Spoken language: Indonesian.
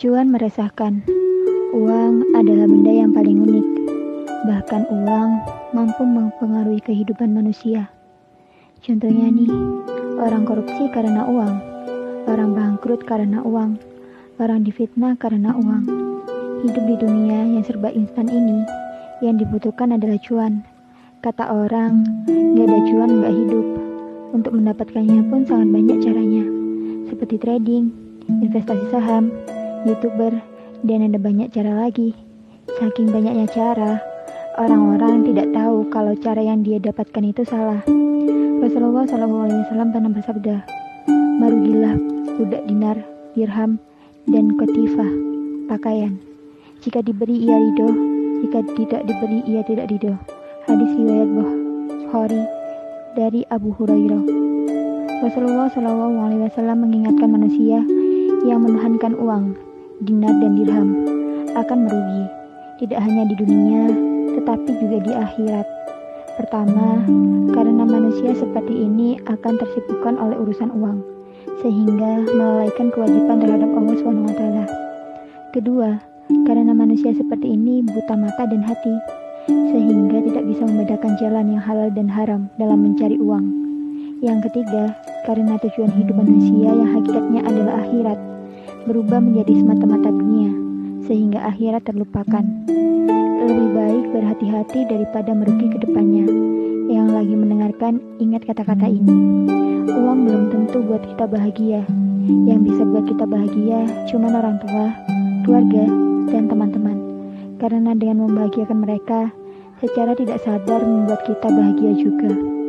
Cuan meresahkan. Uang adalah benda yang paling unik. Bahkan uang mampu mempengaruhi kehidupan manusia. Contohnya nih, orang korupsi karena uang, orang bangkrut karena uang, orang difitnah karena uang. Hidup di dunia yang serba instan ini, yang dibutuhkan adalah cuan. Kata orang, gak ada cuan gak hidup. Untuk mendapatkannya pun sangat banyak caranya, seperti trading, investasi saham, youtuber, dan ada banyak cara lagi. Saking banyaknya cara, orang-orang tidak tahu kalau cara yang dia dapatkan itu salah. Rasulullah SAW pernah bersabda, Marugilah budak dinar, dirham, dan kotifah, pakaian. Jika diberi ia ridho, jika tidak diberi ia tidak ridho. Hadis riwayat Bukhari dari Abu Hurairah. Rasulullah SAW mengingatkan manusia yang menuhankan uang, dinar dan dirham akan merugi, tidak hanya di dunia, tetapi juga di akhirat. Pertama, karena manusia seperti ini akan tersibukkan oleh urusan uang, sehingga melalaikan kewajiban terhadap Allah SWT. Kedua, karena manusia seperti ini buta mata dan hati, sehingga tidak bisa membedakan jalan yang halal dan haram dalam mencari uang. Yang ketiga, karena tujuan hidup manusia yang hakikatnya adalah akhirat, berubah menjadi semata-mata dunia, sehingga akhirat terlupakan. Lebih baik berhati-hati daripada merugi ke depannya. Yang lagi mendengarkan, ingat kata-kata ini. Uang belum tentu buat kita bahagia. Yang bisa buat kita bahagia cuma orang tua, keluarga, dan teman-teman. Karena dengan membahagiakan mereka, secara tidak sadar membuat kita bahagia juga.